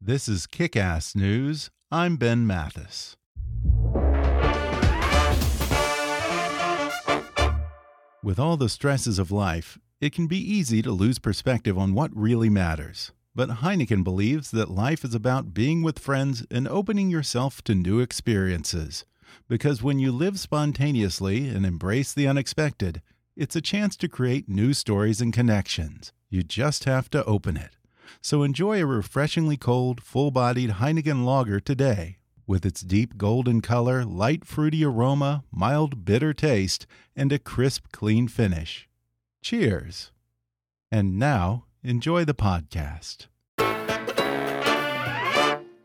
This is Kick Ass News. I'm Ben Mathis. With all the stresses of life, it can be easy to lose perspective on what really matters. But Heineken believes that life is about being with friends and opening yourself to new experiences. Because when you live spontaneously and embrace the unexpected, it's a chance to create new stories and connections. You just have to open it. So enjoy a refreshingly cold, full bodied Heineken lager today. With its deep golden color, light fruity aroma, mild bitter taste, and a crisp, clean finish. Cheers! And now, enjoy the podcast.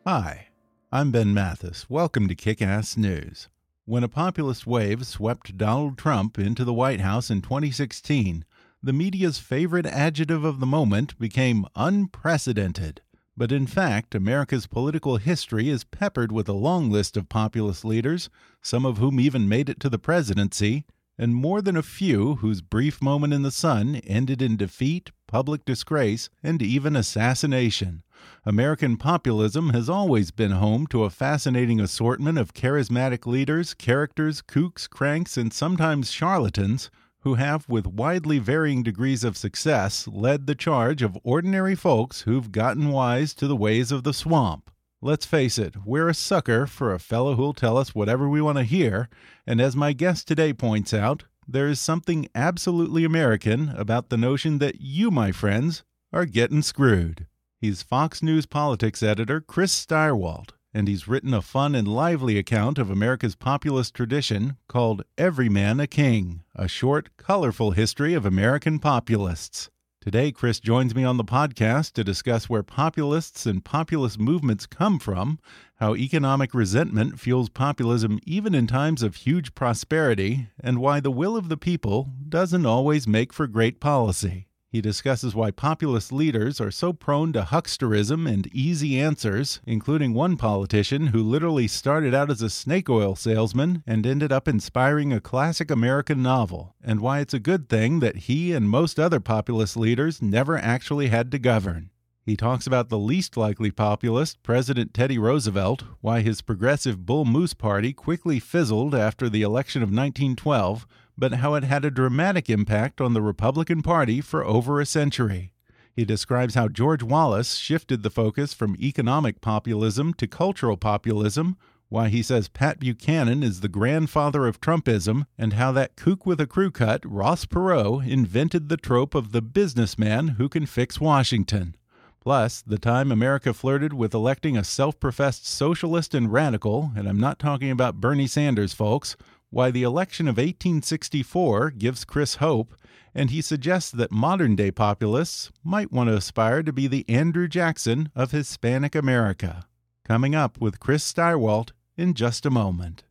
Hi, I'm Ben Mathis. Welcome to Kick Ass News. When a populist wave swept Donald Trump into the White House in 2016, the media's favorite adjective of the moment became unprecedented. But in fact, America's political history is peppered with a long list of populist leaders, some of whom even made it to the presidency, and more than a few whose brief moment in the sun ended in defeat, public disgrace, and even assassination. American populism has always been home to a fascinating assortment of charismatic leaders, characters, kooks, cranks, and sometimes charlatans who have, with widely varying degrees of success, led the charge of ordinary folks who've gotten wise to the ways of the swamp. Let's face it, we're a sucker for a fellow who'll tell us whatever we want to hear, and as my guest today points out, there is something absolutely American about the notion that you, my friends, are getting screwed. He's Fox News politics editor Chris Stirewalt, and he's written a fun and lively account of America's populist tradition called Every Man a King, a short, colorful history of American populists. Today, Chris joins me on the podcast to discuss where populists and populist movements come from, how economic resentment fuels populism even in times of huge prosperity, and why the will of the people doesn't always make for great policy. He discusses why populist leaders are so prone to hucksterism and easy answers, including one politician who literally started out as a snake oil salesman and ended up inspiring a classic American novel, and why it's a good thing that he and most other populist leaders never actually had to govern. He talks about the least likely populist, President Teddy Roosevelt, why his progressive Bull Moose Party quickly fizzled after the election of 1912 but how it had a dramatic impact on the Republican Party for over a century. He describes how George Wallace shifted the focus from economic populism to cultural populism, why he says Pat Buchanan is the grandfather of Trumpism, and how that kook with a crew cut, Ross Perot, invented the trope of the businessman who can fix Washington. Plus, the time America flirted with electing a self professed socialist and radical, and I'm not talking about Bernie Sanders, folks, why the election of 1864 gives Chris hope, and he suggests that modern day populists might want to aspire to be the Andrew Jackson of Hispanic America. Coming up with Chris Stirewalt in just a moment.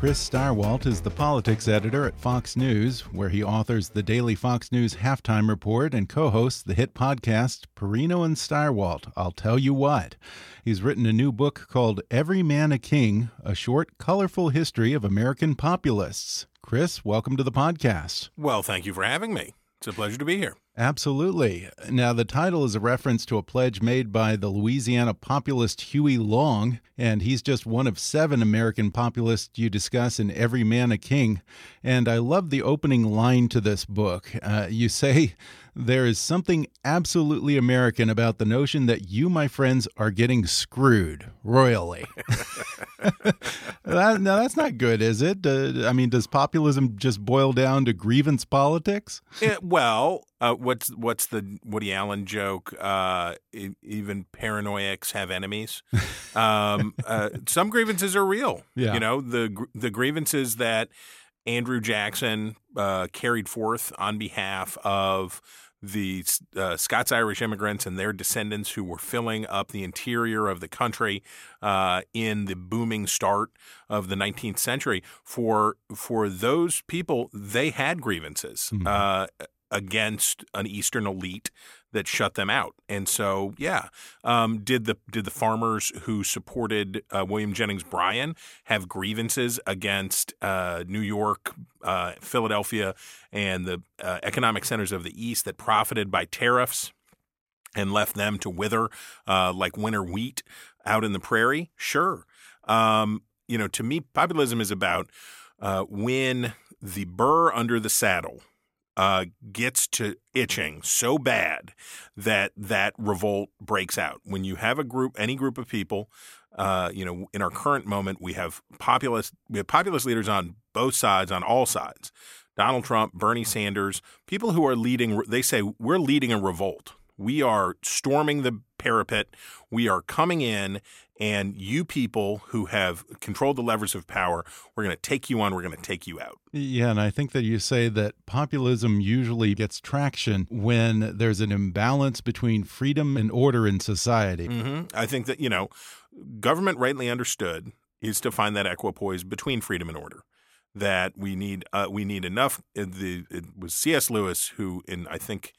Chris Stirewalt is the politics editor at Fox News, where he authors the daily Fox News halftime report and co hosts the hit podcast Perino and Stirewalt. I'll tell you what. He's written a new book called Every Man a King A Short, Colorful History of American Populists. Chris, welcome to the podcast. Well, thank you for having me. It's a pleasure to be here. Absolutely. Now, the title is a reference to a pledge made by the Louisiana populist Huey Long, and he's just one of seven American populists you discuss in Every Man a King. And I love the opening line to this book. Uh, you say, There is something absolutely American about the notion that you, my friends, are getting screwed royally. that, now, that's not good, is it? Uh, I mean, does populism just boil down to grievance politics? It, well, uh, what's what's the Woody Allen joke? Uh, even paranoiacs have enemies. Um, uh, some grievances are real. Yeah. You know the the grievances that Andrew Jackson uh, carried forth on behalf of the uh, Scots Irish immigrants and their descendants who were filling up the interior of the country uh, in the booming start of the 19th century. For for those people, they had grievances. Mm-hmm. Uh, against an eastern elite that shut them out. And so, yeah, um, did the did the farmers who supported uh, William Jennings Bryan have grievances against uh, New York, uh, Philadelphia, and the uh, economic centers of the East that profited by tariffs and left them to wither uh, like winter wheat out in the prairie? Sure. Um, you know, to me, populism is about uh, when the burr under the saddle uh, gets to itching so bad that that revolt breaks out. When you have a group, any group of people, uh, you know, in our current moment, we have populist we have populist leaders on both sides, on all sides. Donald Trump, Bernie Sanders, people who are leading. They say we're leading a revolt. We are storming the parapet. We are coming in, and you people who have controlled the levers of power, we're going to take you on. We're going to take you out. Yeah, and I think that you say that populism usually gets traction when there's an imbalance between freedom and order in society. Mm -hmm. I think that, you know, government rightly understood is to find that equipoise between freedom and order that we need uh, we need enough uh, the it was C.S. Lewis who in I think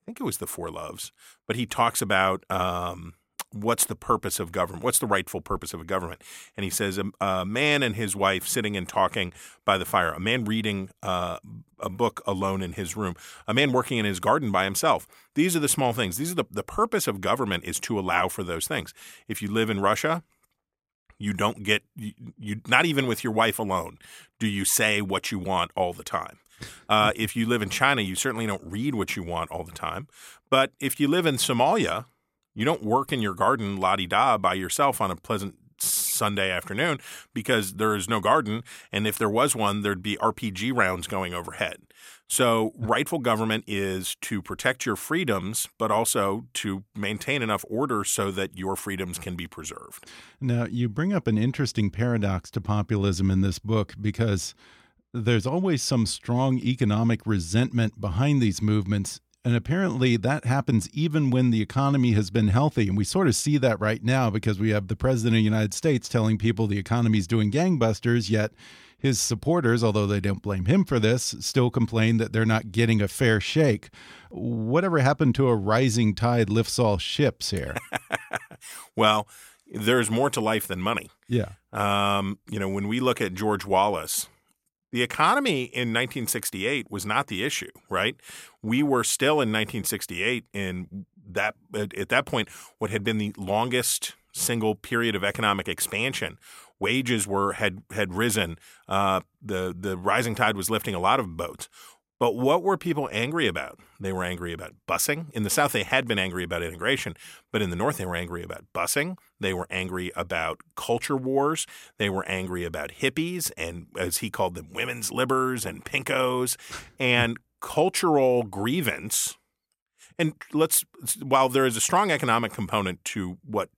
I think it was the Four Loves, but he talks about um, what's the purpose of government? What's the rightful purpose of a government? And he says a, a man and his wife sitting and talking by the fire, a man reading uh, a book alone in his room, a man working in his garden by himself. These are the small things. These are the the purpose of government is to allow for those things. If you live in Russia, you don't get you, you not even with your wife alone do you say what you want all the time. Uh, if you live in China, you certainly don't read what you want all the time. But if you live in Somalia, you don't work in your garden la di da by yourself on a pleasant Sunday afternoon because there is no garden. And if there was one, there'd be RPG rounds going overhead. So, rightful government is to protect your freedoms, but also to maintain enough order so that your freedoms can be preserved. Now, you bring up an interesting paradox to populism in this book because there's always some strong economic resentment behind these movements. And apparently that happens even when the economy has been healthy. And we sort of see that right now because we have the president of the United States telling people the economy is doing gangbusters, yet his supporters, although they don't blame him for this, still complain that they're not getting a fair shake. Whatever happened to a rising tide lifts all ships here? well, there's more to life than money. Yeah. Um, you know, when we look at George Wallace, the economy in 1968 was not the issue, right? We were still in 1968 in that at that point what had been the longest single period of economic expansion. Wages were had had risen. Uh, the the rising tide was lifting a lot of boats. But what were people angry about? They were angry about busing. In the South, they had been angry about integration, but in the North, they were angry about busing. They were angry about culture wars. They were angry about hippies and, as he called them, women's libbers and pinkos and cultural grievance. And let's, while there is a strong economic component to what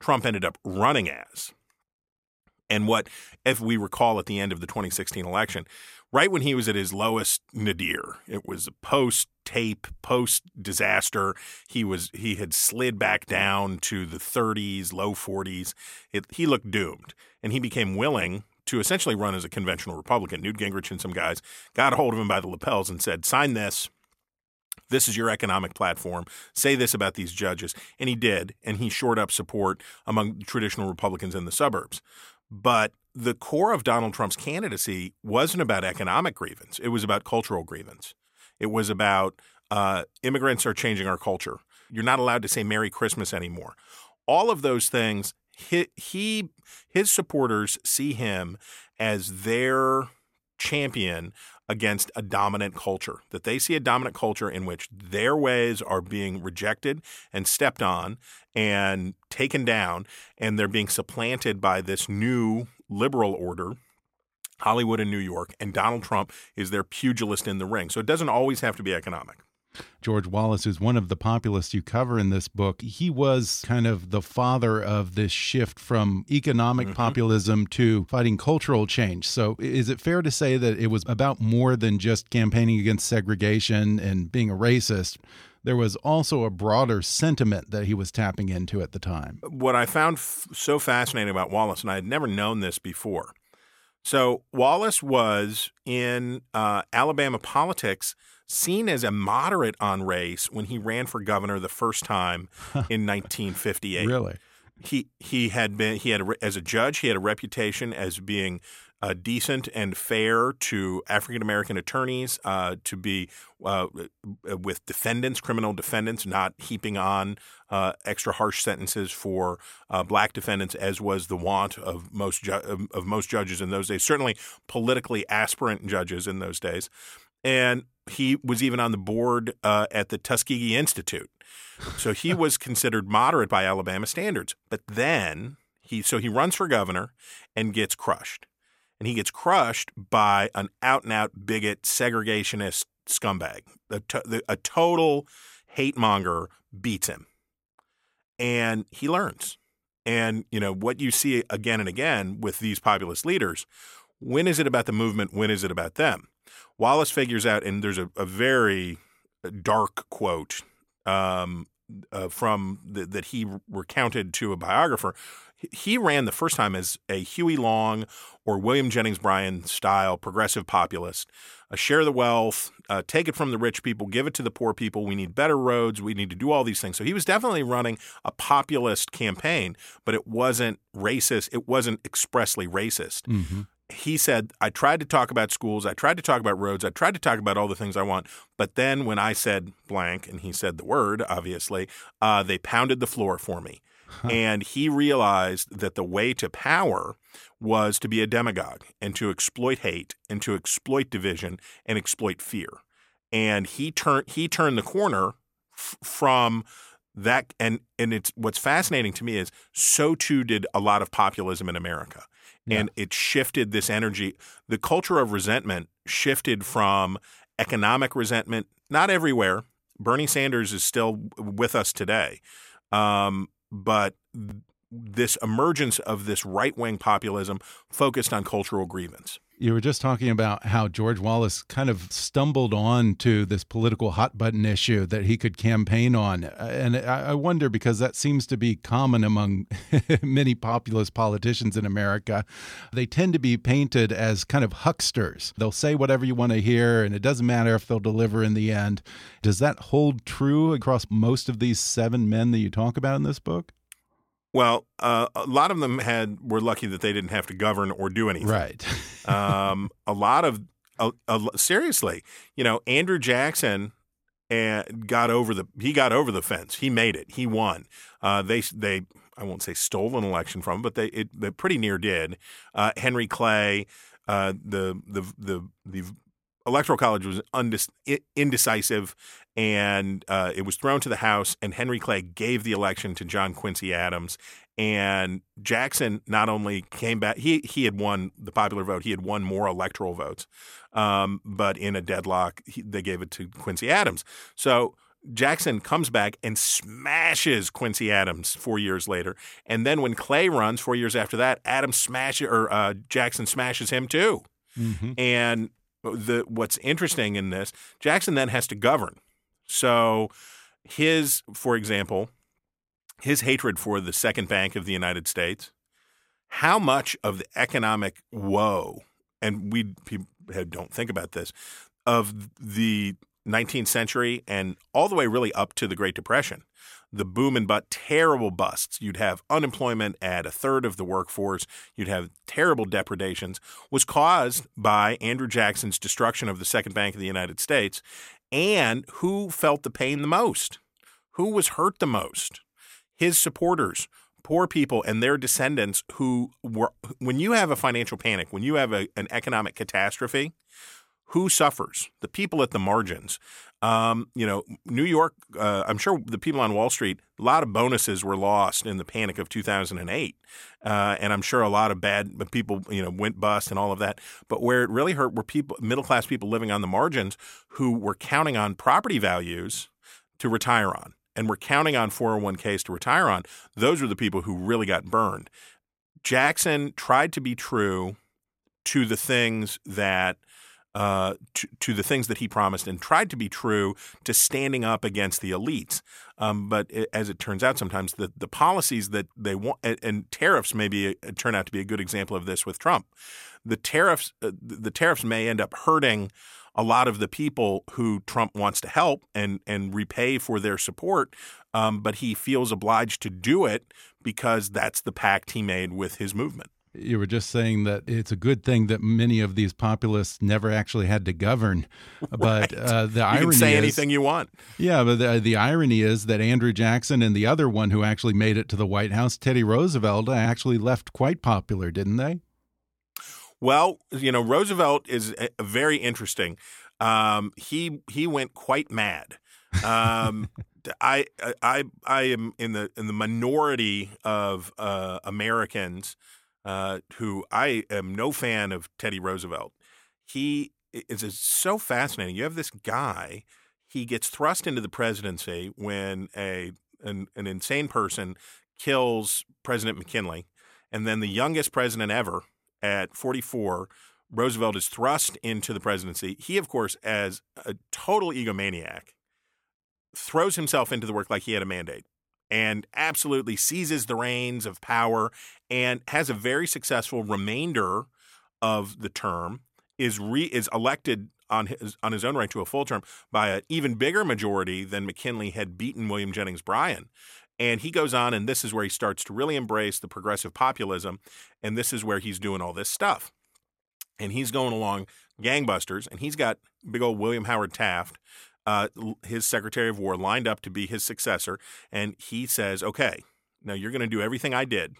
Trump ended up running as, and what, if we recall at the end of the 2016 election, right when he was at his lowest nadir. It was post tape, post disaster. He was he had slid back down to the 30s, low 40s. It, he looked doomed, and he became willing to essentially run as a conventional Republican. Newt Gingrich and some guys got a hold of him by the lapels and said, "Sign this." This is your economic platform. Say this about these judges. And he did. And he shored up support among traditional Republicans in the suburbs. But the core of Donald Trump's candidacy wasn't about economic grievance, it was about cultural grievance. It was about uh, immigrants are changing our culture. You're not allowed to say Merry Christmas anymore. All of those things, he, he his supporters see him as their champion against a dominant culture, that they see a dominant culture in which their ways are being rejected and stepped on and taken down, and they're being supplanted by this new liberal order. Hollywood and New York, and Donald Trump is their pugilist in the ring. So it doesn't always have to be economic. George Wallace is one of the populists you cover in this book. He was kind of the father of this shift from economic mm -hmm. populism to fighting cultural change. So, is it fair to say that it was about more than just campaigning against segregation and being a racist? There was also a broader sentiment that he was tapping into at the time. What I found so fascinating about Wallace, and I had never known this before. So, Wallace was in uh, Alabama politics seen as a moderate on race when he ran for governor the first time in 1958. Really? He he had been he had a, as a judge he had a reputation as being uh, decent and fair to African American attorneys, uh, to be uh, with defendants, criminal defendants, not heaping on uh, extra harsh sentences for uh, black defendants, as was the want of most ju- of most judges in those days. Certainly, politically aspirant judges in those days, and he was even on the board uh, at the Tuskegee Institute. So he was considered moderate by Alabama standards. But then he so he runs for governor and gets crushed. And he gets crushed by an out and out bigot, segregationist scumbag. A, to, a total hate monger beats him. And he learns. And, you know, what you see again and again with these populist leaders, when is it about the movement? When is it about them? Wallace figures out, and there's a, a very dark quote um, uh, from the, that he recounted to a biographer. He ran the first time as a Huey Long or William Jennings Bryan style progressive populist. Uh, share the wealth, uh, take it from the rich people, give it to the poor people. We need better roads. We need to do all these things. So he was definitely running a populist campaign, but it wasn't racist. It wasn't expressly racist. Mm-hmm he said, I tried to talk about schools, I tried to talk about roads, I tried to talk about all the things I want. But then when I said blank, and he said the word, obviously, uh, they pounded the floor for me. Huh. And he realized that the way to power was to be a demagogue and to exploit hate and to exploit division and exploit fear. And he turned he turned the corner f- from that and and it's what's fascinating to me is so too did a lot of populism in America. Yeah. And it shifted this energy. The culture of resentment shifted from economic resentment, not everywhere. Bernie Sanders is still with us today. Um, but this emergence of this right wing populism focused on cultural grievance. You were just talking about how George Wallace kind of stumbled on to this political hot button issue that he could campaign on. And I wonder because that seems to be common among many populist politicians in America. They tend to be painted as kind of hucksters. They'll say whatever you want to hear, and it doesn't matter if they'll deliver in the end. Does that hold true across most of these seven men that you talk about in this book? Well, uh, a lot of them had were lucky that they didn't have to govern or do anything. Right. um, a lot of uh, uh, seriously, you know, Andrew Jackson and uh, got over the he got over the fence. He made it. He won. Uh, they they I won't say stole an election from, him, but they it, they pretty near did. Uh, Henry Clay, uh, the the the the electoral college was undec- indecisive and uh, it was thrown to the House, and Henry Clay gave the election to John Quincy Adams. And Jackson not only came back, he he had won the popular vote. He had won more electoral votes, um, but in a deadlock, he, they gave it to Quincy Adams. So Jackson comes back and smashes Quincy Adams four years later, and then when Clay runs four years after that, Adams smashes or uh, Jackson smashes him too. Mm-hmm. And the what's interesting in this, Jackson then has to govern. So his, for example, his hatred for the second bank of the United States how much of the economic woe, and we people don't think about this, of the 19th century and all the way really up to the Great Depression, the boom and but terrible busts. You'd have unemployment at a third of the workforce. You'd have terrible depredations. Was caused by Andrew Jackson's destruction of the Second Bank of the United States, and who felt the pain the most? Who was hurt the most? His supporters, poor people and their descendants who were when you have a financial panic, when you have a, an economic catastrophe, who suffers? The people at the margins. Um, you know, New York, uh, I'm sure the people on Wall Street, a lot of bonuses were lost in the panic of 2008. Uh, and I'm sure a lot of bad people, you know, went bust and all of that. But where it really hurt were people, middle class people living on the margins who were counting on property values to retire on and were counting on 401ks to retire on. Those were the people who really got burned. Jackson tried to be true to the things that uh, to, to, the things that he promised and tried to be true to standing up against the elites. Um, but it, as it turns out, sometimes the, the policies that they want and, and tariffs maybe turn out to be a good example of this with Trump. The tariffs uh, the tariffs may end up hurting a lot of the people who Trump wants to help and and repay for their support, um, but he feels obliged to do it because that's the pact he made with his movement you were just saying that it's a good thing that many of these populists never actually had to govern. But right. uh, the you irony can say is, anything you want. Yeah, but the, the irony is that Andrew Jackson and the other one who actually made it to the White House, Teddy Roosevelt, actually left quite popular, didn't they? Well, you know, Roosevelt is very interesting. Um, he he went quite mad. Um, I I I am in the in the minority of uh, Americans uh, who I am no fan of Teddy Roosevelt. He is so fascinating. You have this guy, he gets thrust into the presidency when a an, an insane person kills President McKinley, and then the youngest president ever at 44 Roosevelt is thrust into the presidency. He, of course, as a total egomaniac, throws himself into the work like he had a mandate and absolutely seizes the reins of power and has a very successful remainder of the term is re, is elected on his on his own right to a full term by an even bigger majority than McKinley had beaten William Jennings Bryan. And he goes on, and this is where he starts to really embrace the progressive populism, and this is where he's doing all this stuff. And he's going along gangbusters, and he's got big old William Howard Taft, uh, his Secretary of War lined up to be his successor, and he says, "Okay, now you're going to do everything I did,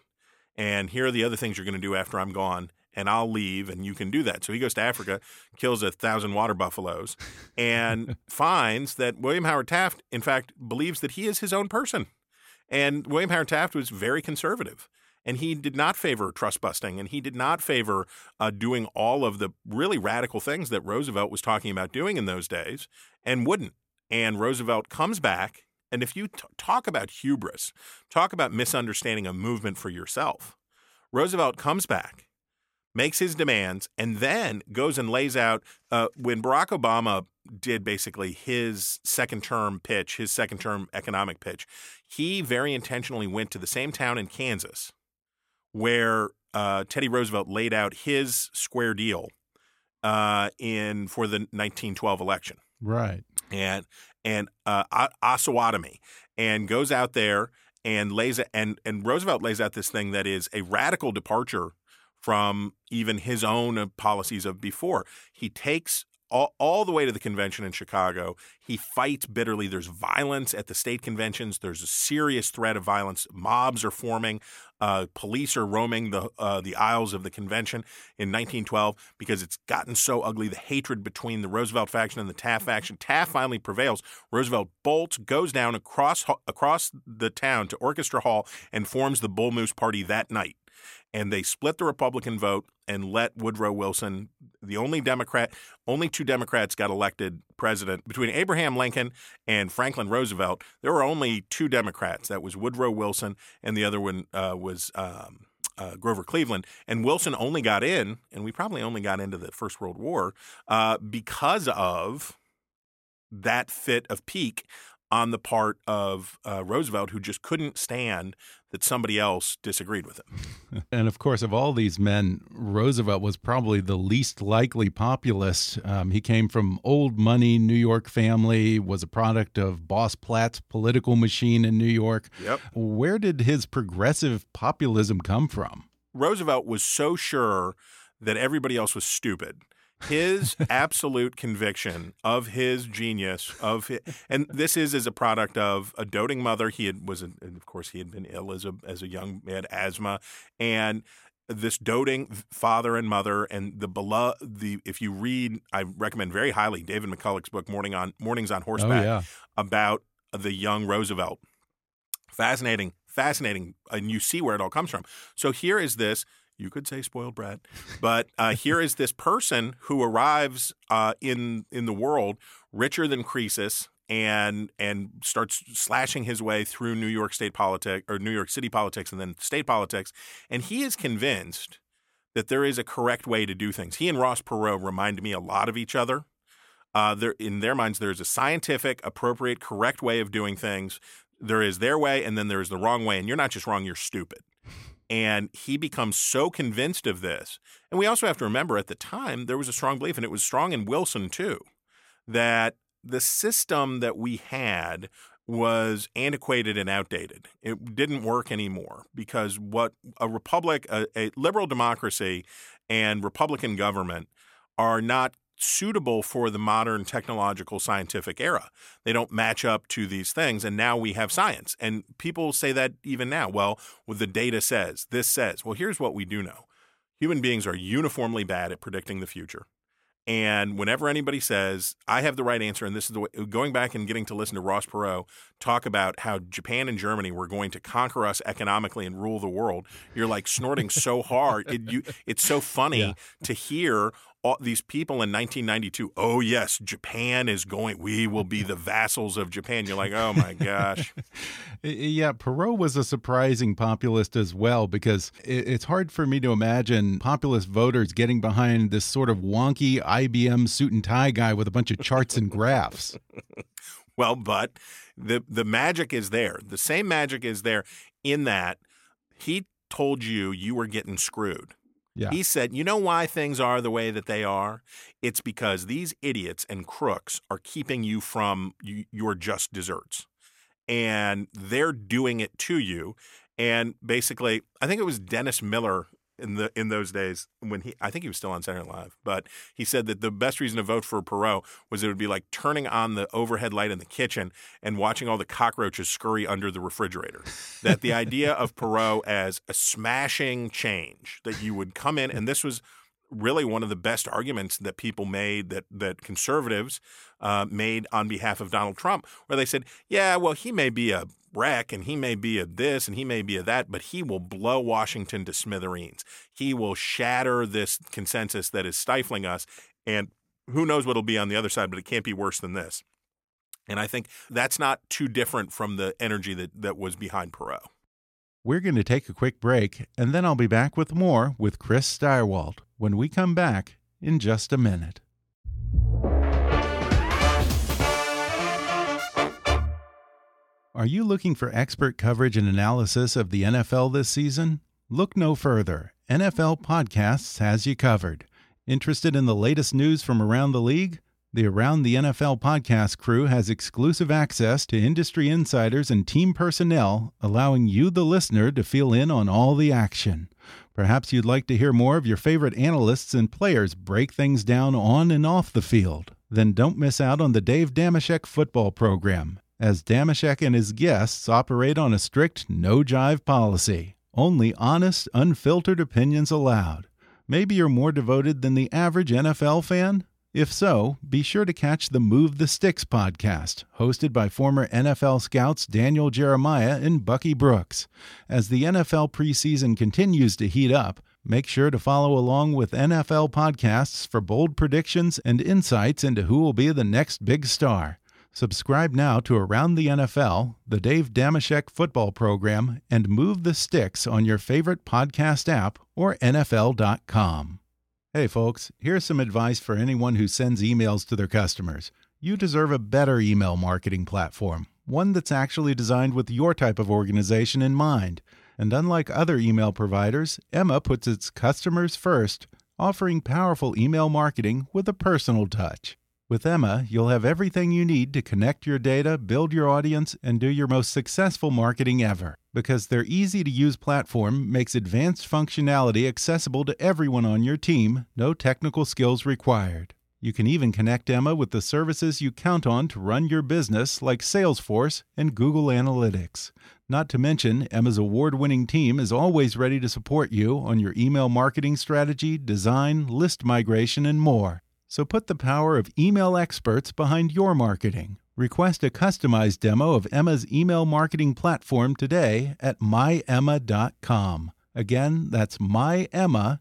and here are the other things you're going to do after I'm gone." And I'll leave, and you can do that. So he goes to Africa, kills a thousand water buffaloes, and finds that William Howard Taft, in fact, believes that he is his own person. And William Howard Taft was very conservative and he did not favor trust busting, and he did not favor uh, doing all of the really radical things that Roosevelt was talking about doing in those days, and wouldn't. And Roosevelt comes back, and if you t- talk about hubris, talk about misunderstanding a movement for yourself, Roosevelt comes back, makes his demands, and then goes and lays out uh, when Barack Obama did basically his second term pitch, his second term economic pitch, he very intentionally went to the same town in Kansas where uh, Teddy Roosevelt laid out his square deal uh, in for the 1912 election. Right. And and uh, Osawatomie, and goes out there and lays and and Roosevelt lays out this thing that is a radical departure from even his own policies of before. He takes all, all the way to the convention in Chicago. He fights bitterly. There's violence at the state conventions. There's a serious threat of violence. Mobs are forming. Uh, police are roaming the uh, the aisles of the convention in 1912 because it's gotten so ugly. The hatred between the Roosevelt faction and the Taft faction. Taft finally prevails. Roosevelt bolts, goes down across across the town to Orchestra Hall, and forms the Bull Moose Party that night and they split the Republican vote and let Woodrow Wilson, the only Democrat, only two Democrats got elected president between Abraham Lincoln and Franklin Roosevelt. There were only two Democrats. That was Woodrow Wilson, and the other one uh, was. Um, uh, Grover Cleveland, and Wilson only got in, and we probably only got into the First World War uh, because of that fit of pique on the part of uh, Roosevelt, who just couldn't stand that somebody else disagreed with him. And of course, of all these men, Roosevelt was probably the least likely populist. Um, he came from old money New York family, was a product of Boss Platt's political machine in New York. Yep. Where did his progressive populism come from? Roosevelt was so sure that everybody else was stupid his absolute conviction of his genius of his, and this is as a product of a doting mother. He had was of course he had been ill as a as a young man had asthma. And this doting father and mother and the beloved the if you read I recommend very highly David McCullough's book Morning on Mornings on oh, Horseback oh, yeah. about the young Roosevelt. Fascinating fascinating and you see where it all comes from. So here is this you could say spoiled brat, but uh, here is this person who arrives uh, in in the world richer than Croesus and and starts slashing his way through New York state politics or New York City politics and then state politics, and he is convinced that there is a correct way to do things. He and Ross Perot remind me a lot of each other. Uh, there, in their minds, there is a scientific, appropriate, correct way of doing things. There is their way, and then there is the wrong way. And you're not just wrong; you're stupid. And he becomes so convinced of this. And we also have to remember at the time, there was a strong belief, and it was strong in Wilson too, that the system that we had was antiquated and outdated. It didn't work anymore because what a republic, a, a liberal democracy, and Republican government are not suitable for the modern technological scientific era. They don't match up to these things. And now we have science. And people say that even now. Well, the data says, this says. Well, here's what we do know human beings are uniformly bad at predicting the future. And whenever anybody says, I have the right answer, and this is the way, going back and getting to listen to Ross Perot talk about how Japan and Germany were going to conquer us economically and rule the world, you're like snorting so hard. It, you, it's so funny yeah. to hear all these people in 1992, oh, yes, Japan is going, we will be the vassals of Japan. You're like, oh my gosh. yeah, Perot was a surprising populist as well because it's hard for me to imagine populist voters getting behind this sort of wonky IBM suit and tie guy with a bunch of charts and graphs. Well, but the the magic is there. The same magic is there in that he told you you were getting screwed. Yeah. He said, You know why things are the way that they are? It's because these idiots and crooks are keeping you from your just desserts. And they're doing it to you. And basically, I think it was Dennis Miller in the in those days when he I think he was still on Saturday Night Live, but he said that the best reason to vote for Perot was it would be like turning on the overhead light in the kitchen and watching all the cockroaches scurry under the refrigerator. that the idea of Perot as a smashing change that you would come in and this was really one of the best arguments that people made that that conservatives uh, made on behalf of Donald Trump, where they said, "Yeah, well, he may be a wreck and he may be a this and he may be a that, but he will blow Washington to smithereens. He will shatter this consensus that is stifling us. And who knows what'll be on the other side, but it can't be worse than this. And I think that's not too different from the energy that, that was behind Perot. We're going to take a quick break, and then I'll be back with more with Chris Stirewalt when we come back in just a minute. Are you looking for expert coverage and analysis of the NFL this season? Look no further. NFL Podcasts has you covered. Interested in the latest news from around the league? The Around the NFL podcast crew has exclusive access to industry insiders and team personnel, allowing you, the listener, to feel in on all the action. Perhaps you'd like to hear more of your favorite analysts and players break things down on and off the field. Then don't miss out on the Dave Dameshek football program as Dameshek and his guests operate on a strict no jive policy. Only honest, unfiltered opinions allowed. Maybe you're more devoted than the average NFL fan? If so, be sure to catch the Move the Sticks podcast, hosted by former NFL scouts Daniel Jeremiah and Bucky Brooks. As the NFL preseason continues to heat up, make sure to follow along with NFL podcasts for bold predictions and insights into who will be the next big star. Subscribe now to Around the NFL, the Dave Dameshek football program, and Move the Sticks on your favorite podcast app or NFL.com. Hey, folks, here's some advice for anyone who sends emails to their customers. You deserve a better email marketing platform. one that's actually designed with your type of organization in mind. And unlike other email providers, Emma puts its customers first, offering powerful email marketing with a personal touch. With Emma, you'll have everything you need to connect your data, build your audience, and do your most successful marketing ever. Because their easy to use platform makes advanced functionality accessible to everyone on your team, no technical skills required. You can even connect Emma with the services you count on to run your business, like Salesforce and Google Analytics. Not to mention, Emma's award winning team is always ready to support you on your email marketing strategy, design, list migration, and more. So put the power of email experts behind your marketing. Request a customized demo of Emma's email marketing platform today at myemma.com. Again, that's myemma.com.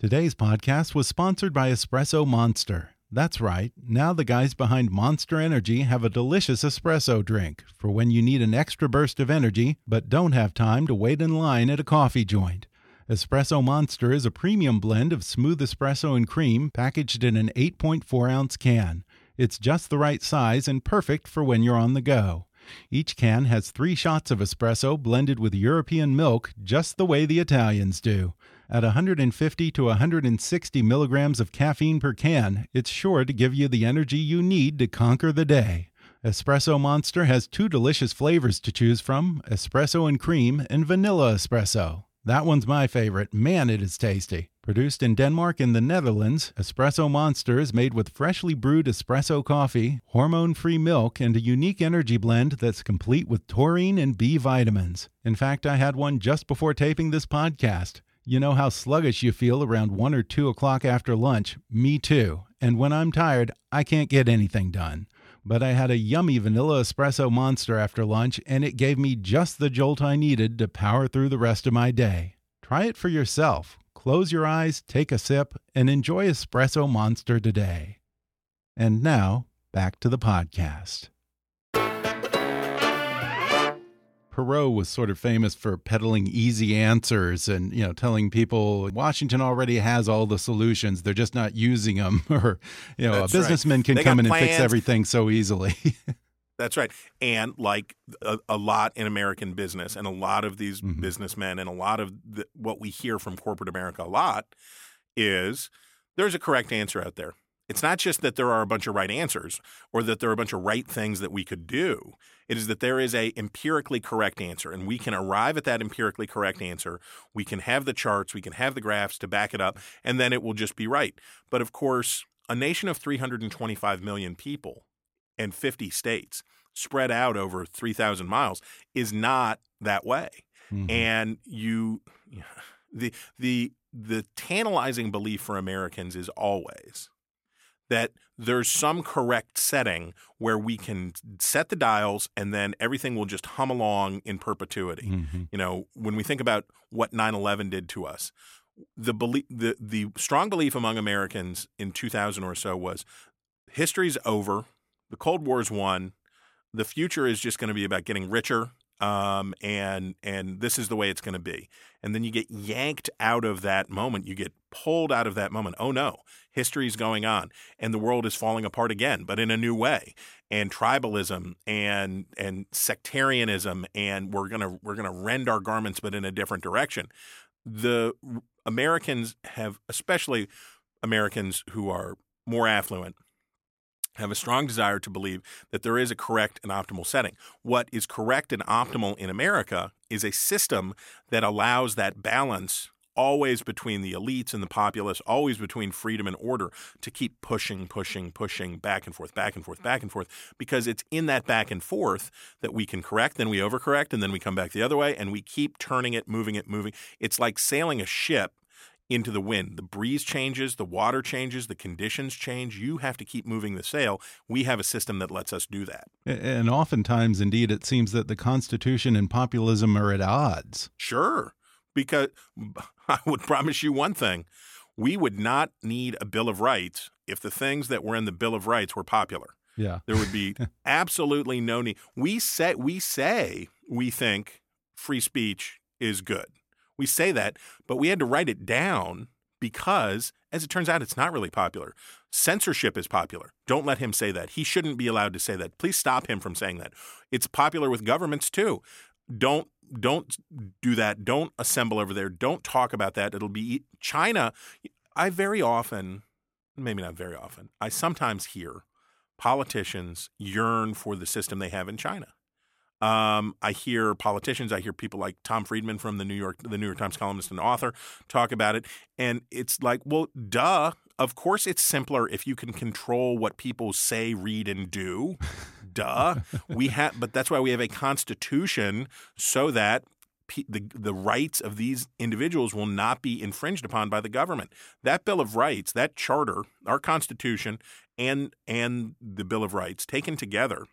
Today's podcast was sponsored by Espresso Monster. That's right, now the guys behind Monster Energy have a delicious espresso drink for when you need an extra burst of energy but don't have time to wait in line at a coffee joint. Espresso Monster is a premium blend of smooth espresso and cream packaged in an 8.4 ounce can. It's just the right size and perfect for when you're on the go. Each can has three shots of espresso blended with European milk just the way the Italians do. At 150 to 160 milligrams of caffeine per can, it's sure to give you the energy you need to conquer the day. Espresso Monster has two delicious flavors to choose from espresso and cream and vanilla espresso. That one's my favorite. Man, it is tasty. Produced in Denmark and the Netherlands, Espresso Monster is made with freshly brewed espresso coffee, hormone free milk, and a unique energy blend that's complete with taurine and B vitamins. In fact, I had one just before taping this podcast. You know how sluggish you feel around 1 or 2 o'clock after lunch? Me too. And when I'm tired, I can't get anything done. But I had a yummy vanilla espresso monster after lunch, and it gave me just the jolt I needed to power through the rest of my day. Try it for yourself. Close your eyes, take a sip, and enjoy Espresso Monster today. And now, back to the podcast. Perot was sort of famous for peddling easy answers and you know telling people Washington already has all the solutions they're just not using them or you know That's a businessman right. can they come in plans. and fix everything so easily. That's right. And like a, a, lot in American business and a lot of these mm -hmm. businessmen and a lot of the, what we hear from corporate America a lot is there's a correct answer out there. It's not just that there are a bunch of right answers or that there are a bunch of right things that we could do. It is that there is a empirically correct answer and we can arrive at that empirically correct answer. We can have the charts, we can have the graphs to back it up and then it will just be right. But of course, a nation of 325 million people and 50 states spread out over 3000 miles is not that way. Mm-hmm. And you the the the tantalizing belief for Americans is always that there's some correct setting where we can set the dials and then everything will just hum along in perpetuity. Mm-hmm. You know, when we think about what 9/11 did to us, the belief the the strong belief among Americans in 2000 or so was history's over, the Cold War's won, the future is just going to be about getting richer um, and and this is the way it's going to be. And then you get yanked out of that moment. You get pulled out of that moment. Oh no, history is going on, and the world is falling apart again, but in a new way. And tribalism and and sectarianism, and we're gonna we're gonna rend our garments, but in a different direction. The Americans have, especially Americans who are more affluent, have a strong desire to believe that there is a correct and optimal setting. What is correct and optimal in America is a system that allows that balance always between the elites and the populace, always between freedom and order to keep pushing, pushing, pushing back and forth, back and forth, back and forth, because it's in that back and forth that we can correct, then we overcorrect, and then we come back the other way, and we keep turning it, moving it, moving. It's like sailing a ship into the wind. The breeze changes, the water changes, the conditions change. You have to keep moving the sail. We have a system that lets us do that. And oftentimes, indeed, it seems that the Constitution and populism are at odds. Sure. Because I would promise you one thing we would not need a Bill of Rights if the things that were in the Bill of Rights were popular. Yeah. There would be absolutely no need. We say we say we think free speech is good. We say that, but we had to write it down because, as it turns out, it's not really popular. Censorship is popular. Don't let him say that. He shouldn't be allowed to say that. Please stop him from saying that. It's popular with governments too. Don't don't do that. Don't assemble over there. Don't talk about that. It'll be China. I very often, maybe not very often, I sometimes hear politicians yearn for the system they have in China. Um, I hear politicians, I hear people like Tom Friedman from the New York, the New York Times columnist and author, talk about it, and it's like, well, duh. Of course, it's simpler if you can control what people say, read, and do. duh. We have, but that's why we have a constitution so that the the rights of these individuals will not be infringed upon by the government. That Bill of Rights, that charter, our Constitution, and and the Bill of Rights taken together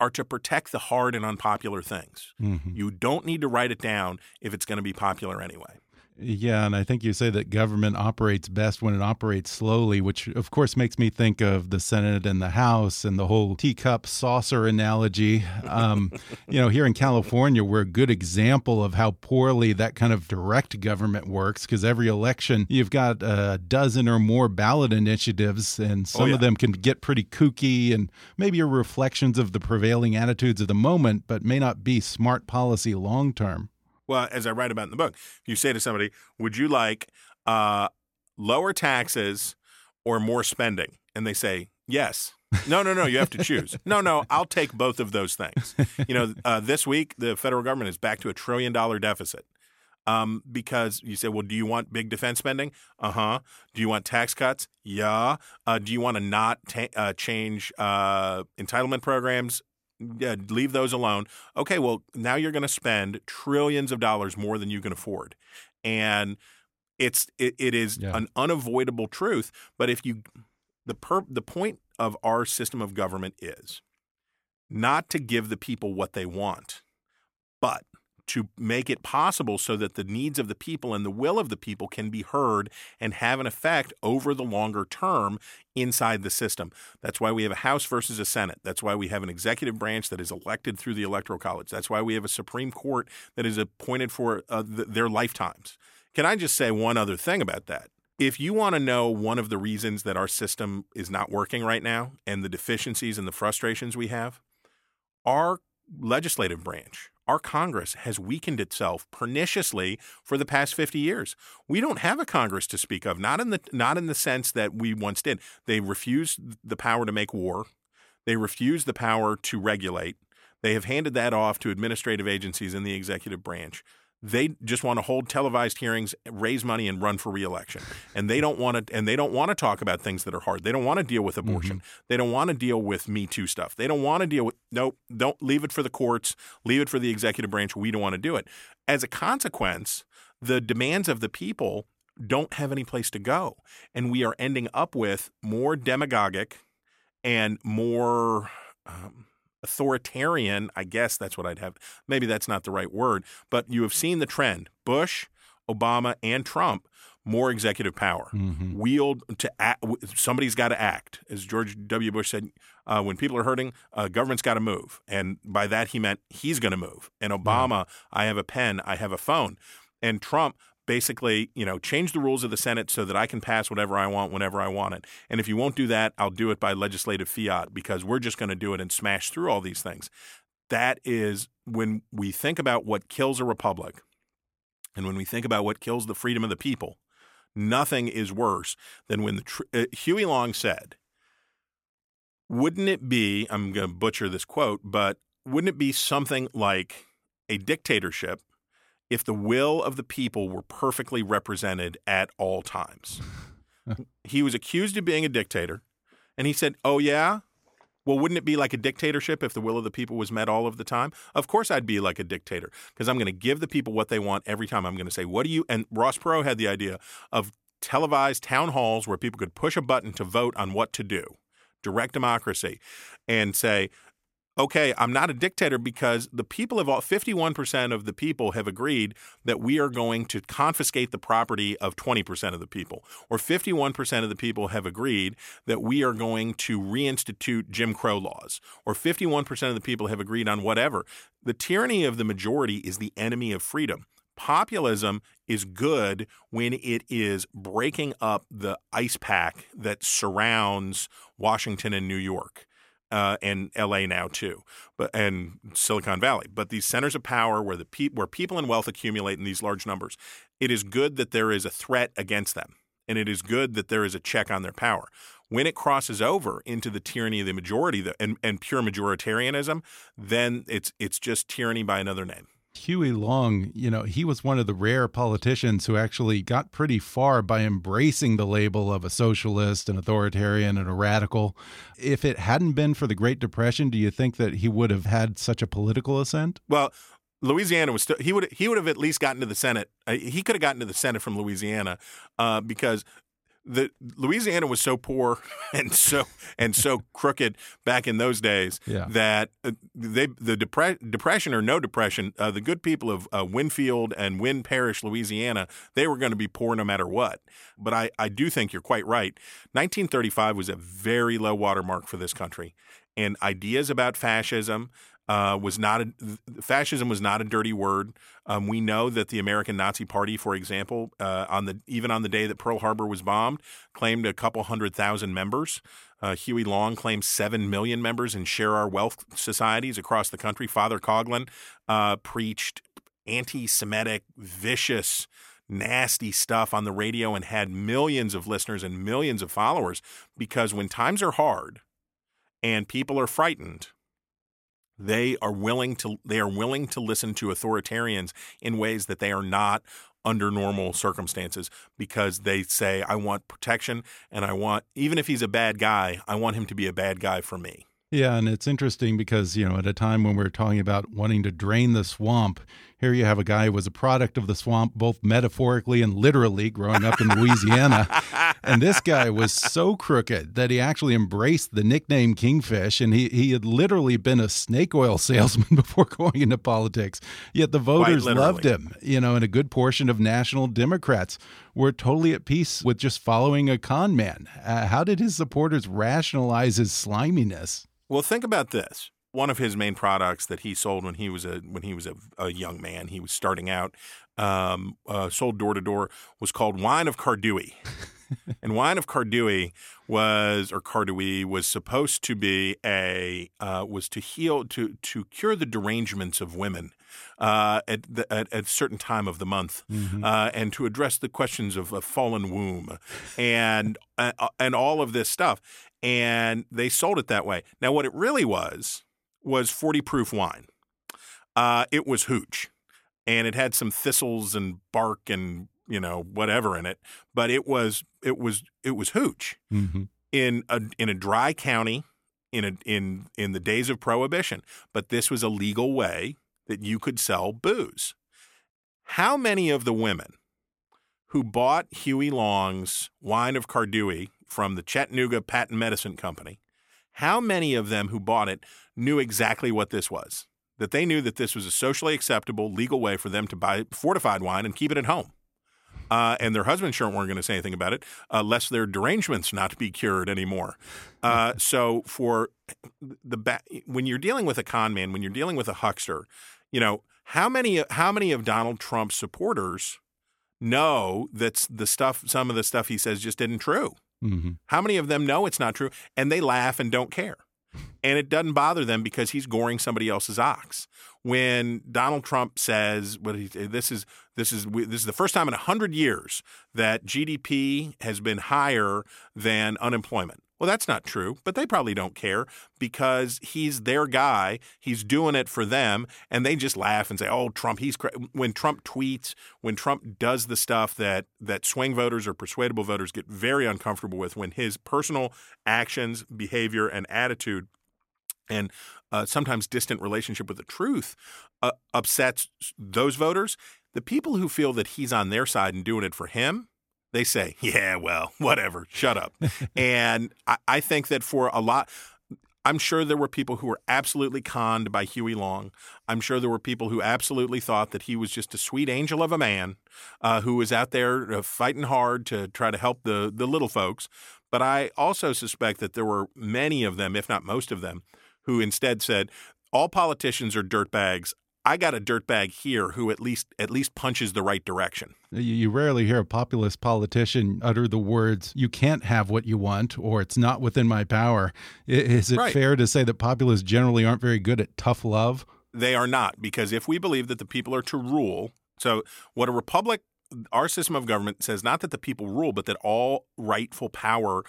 are to protect the hard and unpopular things. Mm-hmm. You don't need to write it down if it's going to be popular anyway. Yeah, and I think you say that government operates best when it operates slowly, which of course makes me think of the Senate and the House and the whole teacup saucer analogy. Um, you know, here in California, we're a good example of how poorly that kind of direct government works because every election you've got a dozen or more ballot initiatives, and some oh, yeah. of them can get pretty kooky and maybe are reflections of the prevailing attitudes of the moment, but may not be smart policy long term. Well, as I write about in the book, you say to somebody, "Would you like uh, lower taxes or more spending?" And they say, "Yes." no, no, no. You have to choose. No, no. I'll take both of those things. You know, uh, this week the federal government is back to a trillion dollar deficit. Um, because you say, well, do you want big defense spending? Uh huh. Do you want tax cuts? Yeah. Uh, do you want to not ta- uh, change uh, entitlement programs? Yeah, leave those alone. Okay, well, now you're going to spend trillions of dollars more than you can afford. And it's it, it is yeah. an unavoidable truth, but if you the per, the point of our system of government is not to give the people what they want, but to make it possible so that the needs of the people and the will of the people can be heard and have an effect over the longer term inside the system. That's why we have a House versus a Senate. That's why we have an executive branch that is elected through the Electoral College. That's why we have a Supreme Court that is appointed for uh, th- their lifetimes. Can I just say one other thing about that? If you want to know one of the reasons that our system is not working right now and the deficiencies and the frustrations we have, our legislative branch, our Congress has weakened itself perniciously for the past 50 years. We don't have a Congress to speak of, not in the not in the sense that we once did. They refused the power to make war. They refused the power to regulate. They have handed that off to administrative agencies in the executive branch. They just want to hold televised hearings, raise money, and run for reelection. And they don't want to. And they don't want to talk about things that are hard. They don't want to deal with abortion. Mm-hmm. They don't want to deal with Me Too stuff. They don't want to deal with. Nope. Don't leave it for the courts. Leave it for the executive branch. We don't want to do it. As a consequence, the demands of the people don't have any place to go, and we are ending up with more demagogic and more. Um, authoritarian, I guess that's what I'd have. Maybe that's not the right word, but you have seen the trend. Bush, Obama, and Trump more executive power, mm-hmm. wield to act, somebody's got to act. As George W. Bush said, uh, when people are hurting, uh, government's got to move, and by that he meant he's going to move. And Obama, I have a pen, I have a phone, and Trump, basically, you know, change the rules of the Senate so that I can pass whatever I want whenever I want it. And if you won't do that, I'll do it by legislative fiat because we're just going to do it and smash through all these things. That is when we think about what kills a republic and when we think about what kills the freedom of the people, nothing is worse than when the tr- uh, Huey Long said, wouldn't it be, I'm going to butcher this quote, but wouldn't it be something like a dictatorship if the will of the people were perfectly represented at all times. he was accused of being a dictator, and he said, Oh, yeah? Well, wouldn't it be like a dictatorship if the will of the people was met all of the time? Of course, I'd be like a dictator because I'm going to give the people what they want every time. I'm going to say, What do you? And Ross Perot had the idea of televised town halls where people could push a button to vote on what to do direct democracy and say, okay, I'm not a dictator because the people have all 51% of the people have agreed that we are going to confiscate the property of 20% of the people, or 51% of the people have agreed that we are going to reinstitute Jim Crow laws, or 51% of the people have agreed on whatever. The tyranny of the majority is the enemy of freedom. Populism is good when it is breaking up the ice pack that surrounds Washington and New York. Uh, and LA now too, but and Silicon Valley. But these centers of power where the pe- where people and wealth accumulate in these large numbers, it is good that there is a threat against them, and it is good that there is a check on their power. When it crosses over into the tyranny of the majority the, and, and pure majoritarianism, then it's it's just tyranny by another name. Huey Long, you know, he was one of the rare politicians who actually got pretty far by embracing the label of a socialist, an authoritarian, and a radical. If it hadn't been for the Great Depression, do you think that he would have had such a political ascent? Well, Louisiana was still he would he would have at least gotten to the Senate. Uh, he could have gotten to the Senate from Louisiana uh, because the Louisiana was so poor and so and so crooked back in those days yeah. that uh, they the depre- depression or no depression, uh, the good people of uh, Winnfield and Winn Parish, Louisiana, they were going to be poor no matter what. But I, I do think you're quite right. 1935 was a very low watermark for this country, and ideas about fascism, uh, was not a, fascism was not a dirty word. Um, we know that the American Nazi Party, for example, uh, on the even on the day that Pearl Harbor was bombed, claimed a couple hundred thousand members. Uh, Huey Long claimed seven million members in share our wealth societies across the country. Father Coughlin uh, preached anti-Semitic, vicious nasty stuff on the radio and had millions of listeners and millions of followers because when times are hard and people are frightened they are willing to they are willing to listen to authoritarians in ways that they are not under normal circumstances because they say I want protection and I want even if he's a bad guy, I want him to be a bad guy for me. Yeah, and it's interesting because, you know, at a time when we're talking about wanting to drain the swamp, here you have a guy who was a product of the swamp, both metaphorically and literally, growing up in Louisiana. and this guy was so crooked that he actually embraced the nickname Kingfish, and he, he had literally been a snake oil salesman before going into politics. Yet the voters loved him, you know, and a good portion of national Democrats were totally at peace with just following a con man. Uh, how did his supporters rationalize his sliminess? Well, think about this. One of his main products that he sold when he was a when he was a, a young man, he was starting out, um, uh, sold door to door, was called Wine of Cardui. and Wine of Cardui was or Cardui was supposed to be a uh, was to heal to to cure the derangements of women uh, at, the, at, at a certain time of the month, mm-hmm. uh, and to address the questions of a fallen womb, and uh, and all of this stuff and they sold it that way. Now, what it really was was 40 proof wine. Uh, it was hooch, and it had some thistles and bark and you know whatever in it, but it was it was it was hooch mm-hmm. in a in a dry county in a in in the days of prohibition. But this was a legal way that you could sell booze. How many of the women who bought Huey Long's wine of Cardui from the Chattanooga Patent Medicine Company, how many of them who bought it knew exactly what this was? That they knew that this was a socially acceptable, legal way for them to buy fortified wine and keep it at home. Uh, and their husbands sure weren't going to say anything about it, uh, lest their derangements not be cured anymore. Uh, so for the ba- when you're dealing with a con man, when you're dealing with a huckster, you know how many how many of Donald Trump's supporters know that the stuff, some of the stuff he says, just isn't true? Mm-hmm. How many of them know it's not true and they laugh and don't care? And it doesn't bother them because he's goring somebody else's ox. When Donald Trump says, "What he, this is this is this is the first time in hundred years that GDP has been higher than unemployment," Well, that's not true, but they probably don't care because he's their guy. He's doing it for them, and they just laugh and say, "Oh, Trump, he's cra-. when Trump tweets, when Trump does the stuff that that swing voters or persuadable voters get very uncomfortable with, when his personal actions, behavior, and attitude and uh, sometimes distant relationship with the truth uh, upsets those voters. The people who feel that he's on their side and doing it for him, they say, yeah, well, whatever, shut up. and I, I think that for a lot, I'm sure there were people who were absolutely conned by Huey Long. I'm sure there were people who absolutely thought that he was just a sweet angel of a man uh, who was out there uh, fighting hard to try to help the, the little folks. But I also suspect that there were many of them, if not most of them, who instead said, all politicians are dirtbags. I got a dirtbag here who at least at least punches the right direction. You rarely hear a populist politician utter the words "you can't have what you want" or "it's not within my power." Is it Right. fair to say that populists generally aren't very good at tough love? They are not because if we believe that the people are to rule, so what a republic our system of government says not that the people rule but that all rightful power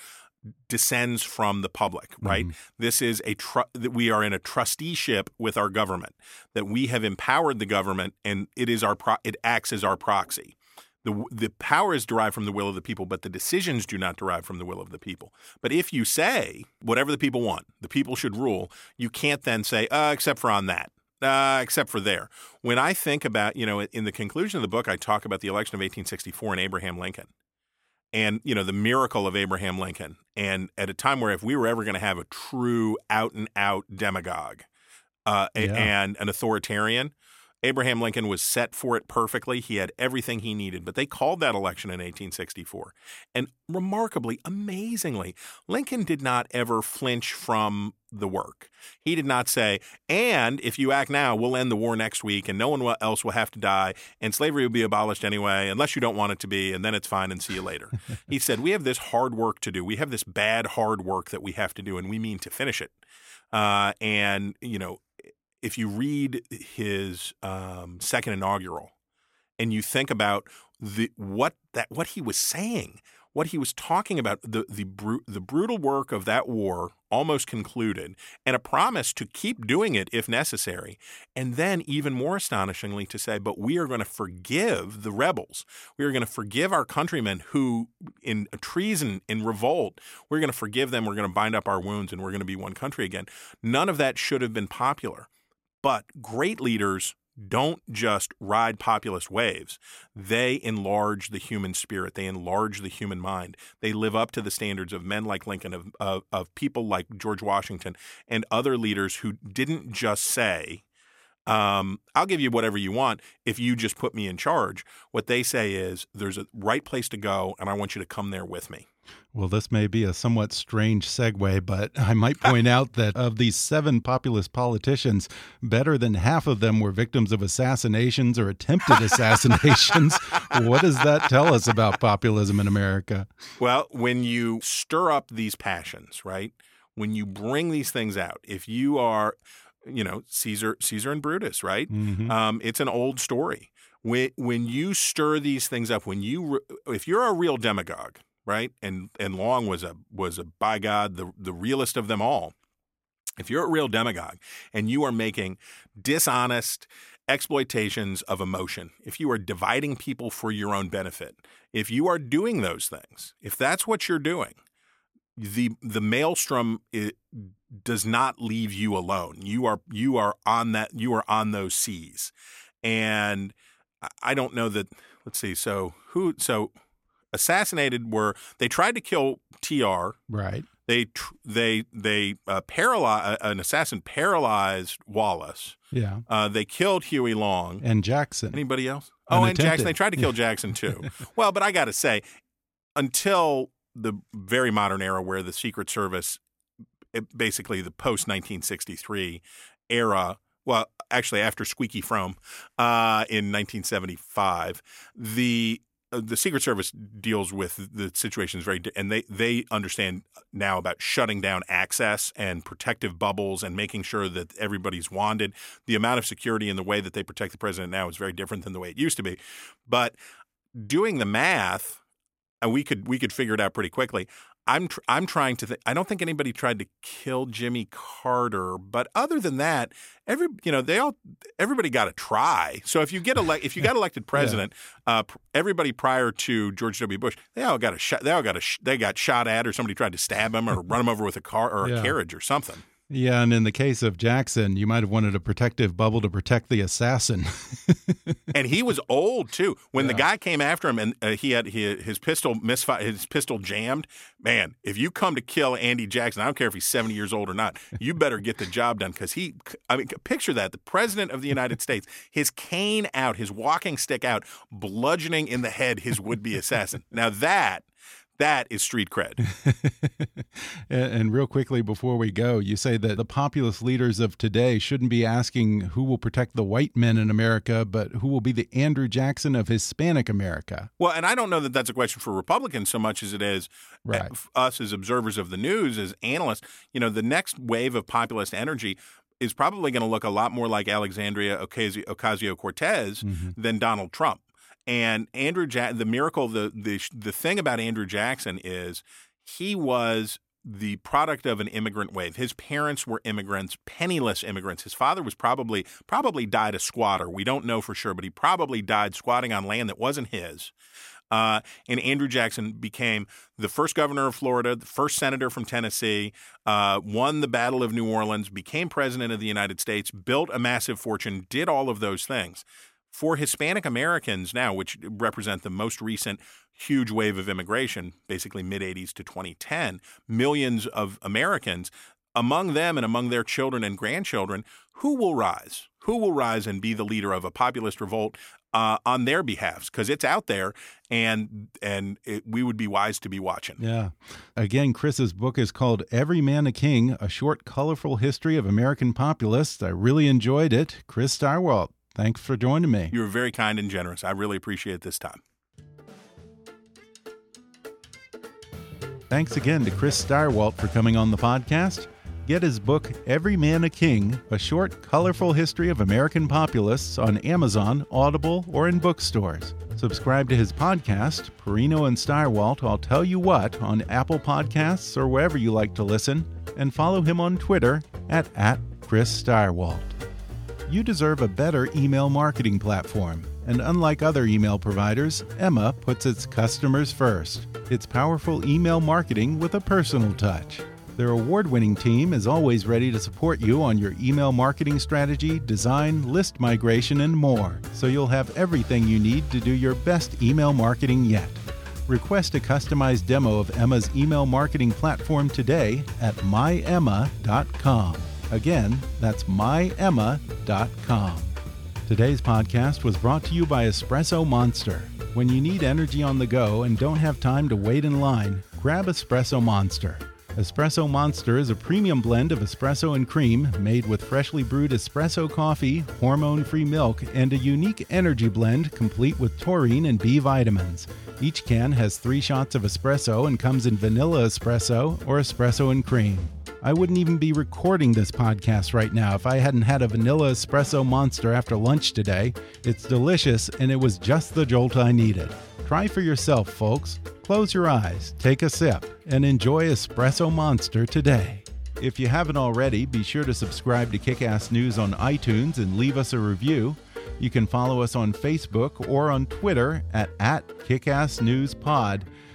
descends from the public, right? This is a tr- that we are in a trusteeship with our government that we have empowered the government and it is our pro- it acts as our proxy. The, the power is derived from the will of the people, but the decisions do not derive from the will of the people. But if you say whatever the people want, the people should rule, you can't then say, uh, except for on that, uh, except for there. When I think about, you know, in the conclusion of the book, I talk about the election of 1864 and Abraham Lincoln and you know the miracle of Abraham Lincoln, and at a time where if we were ever going to have a true out and out demagogue uh, Yeah. and an authoritarian, Abraham Lincoln was set for it perfectly. He had everything he needed, but they called that election in 1864, and remarkably, amazingly, Lincoln did not ever flinch from the work. He did not say, "And if you act now, we'll end the war next week, and no one else will have to die, and slavery will be abolished anyway, unless you don't want it to be, and then it's fine, and see you later." he said, "We have this hard work to do. We have this bad hard work that we have to do, and we mean to finish it." Uh, and you know, if you read his um, second inaugural, and you think about the what that what he was saying, what he was talking about, the the the brutal work of that war almost concluded, and a promise to keep doing it if necessary, and then even more astonishingly to say, but we are going to forgive the rebels. We are going to forgive our countrymen who, in treason, in revolt, we're going to forgive them. We're going to bind up our wounds, and we're going to be one country again. None of that should have been popular. But great leaders don't just ride populist waves. They enlarge the human spirit. They enlarge the human mind. They live up to the standards of men like Lincoln, of, of, of people like George Washington, and other leaders who didn't just say, um, I'll give you whatever you want if you just put me in charge. What they say is, there's a right place to go, and I want you to come there with me. Well, this may be a somewhat strange segue, but I might point out that of these seven populist politicians, better than half of them were victims of assassinations or attempted assassinations. what does that tell us about populism in America? Well, when you stir up these passions, right? When you bring these things out, if you are, you know, Caesar, Caesar and Brutus, right? Mhm. Um, it's an old story. When when you stir these things up, when you if you're a real demagogue, right? And and Long was a was a by God the the realest of them all. If you're a real demagogue and you are making dishonest exploitations of emotion, if you are dividing people for your own benefit, if you are doing those things, if that's what you're doing, the the maelstrom it does not leave you alone. You are you are on that you are on those seas, and I- don't know that. Let's see. So who? So assassinated were they tried to kill Tr. Right. They tr- they they uh, paralyzed an assassin paralyzed Wallace. Yeah. Uh, they killed Huey Long. And Jackson. Anybody else? Oh, and. Jackson. They tried to kill Jackson too. well, but I got to say, until the very modern era where the Secret Service, basically the post 1963 era, well, actually after Squeaky Fromme uh, in 1975, the uh, the Secret Service deals with the situations very, and they they understand now about shutting down access and protective bubbles and making sure that everybody's wanded. The amount of security and the way that they protect the president now is very different than the way it used to be. But doing the math, and we could we could figure it out pretty quickly. I'm tr- I'm trying to. Th- I don't think anybody tried to kill Jimmy Carter, but other than that, every you know they all everybody got to try. So if you get elect if you got elected president, uh, pr- everybody prior to George W. Bush, they all got a shot. They all got a sh- they got shot at, or somebody tried to stab him, or run him over with a car or a Yeah. carriage or something. Yeah, and in the case of Jackson, you might have wanted a protective bubble to protect the assassin. and he was old too. When the guy came after him, and uh, he had he, his pistol misfire, his pistol jammed. Man, if you come to kill Andy Jackson, I don't care if he's seventy years old or not, you better get the job done because he. I mean, picture that: the president of the United States, his cane out, his walking stick out, bludgeoning in the head his would-be assassin. Now that. That is street cred. and, and, real quickly before we go, you say that the populist leaders of today shouldn't be asking who will protect the white men in America, but who will be the Andrew Jackson of Hispanic America. Well, and I don't know that that's a question for Republicans so much as it is uh, right. us as observers of the news, as analysts. You know, the next wave of populist energy is probably going to look a lot more like Alexandria Ocasio Cortez mm -hmm. than Donald Trump. And Andrew, ja- the miracle, the the the thing about Andrew Jackson is he was the product of an immigrant wave. His parents were immigrants, penniless immigrants. His father was probably probably died a squatter. We don't know for sure, but he probably died squatting on land that wasn't his. Uh, and Andrew Jackson became the first governor of Florida, the first senator from Tennessee, uh, won the Battle of New Orleans, became president of the United States, built a massive fortune, did all of those things. For Hispanic Americans now, which represent the most recent huge wave of immigration, basically mid 80s to 2010, millions of Americans, among them and among their children and grandchildren, who will rise? Who will rise and be the leader of a populist revolt uh, on their behalfs? Because it's out there, and and it, we would be wise to be watching. Yeah. Again, Chris's book is called "Every Man a King: A Short, Colorful History of American Populists." I really enjoyed it. Chris Stirewalt, Thanks for joining me. You were very kind and generous. I really appreciate this time. Thanks again to Chris Stirewalt for coming on the podcast. Get his book, Every Man a King A Short, Colorful History of American Populists, on Amazon, Audible, or in bookstores. Subscribe to his podcast, Perino and Stirewalt, I'll Tell You What, on Apple Podcasts or wherever you like to listen, and follow him on Twitter at, at Chris Stirewalt you deserve a better email marketing platform. And unlike other email providers, Emma puts its customers first. It's powerful email marketing with a personal touch. Their award winning team is always ready to support you on your email marketing strategy, design, list migration, and more, so you'll have everything you need to do your best email marketing yet. Request a customized demo of Emma's email marketing platform today at myemma.com. Again, that's myemma.com. Today's podcast was brought to you by Espresso Monster. When you need energy on the go and don't have time to wait in line, grab Espresso Monster. Espresso Monster is a premium blend of espresso and cream made with freshly brewed espresso coffee, hormone free milk, and a unique energy blend complete with taurine and B vitamins. Each can has three shots of espresso and comes in vanilla espresso or espresso and cream. I wouldn't even be recording this podcast right now if I hadn't had a vanilla espresso monster after lunch today. It's delicious and it was just the jolt I needed. Try for yourself, folks. Close your eyes, take a sip, and enjoy Espresso Monster today. If you haven't already, be sure to subscribe to Kickass News on iTunes and leave us a review. You can follow us on Facebook or on Twitter at, at KickassNewsPod.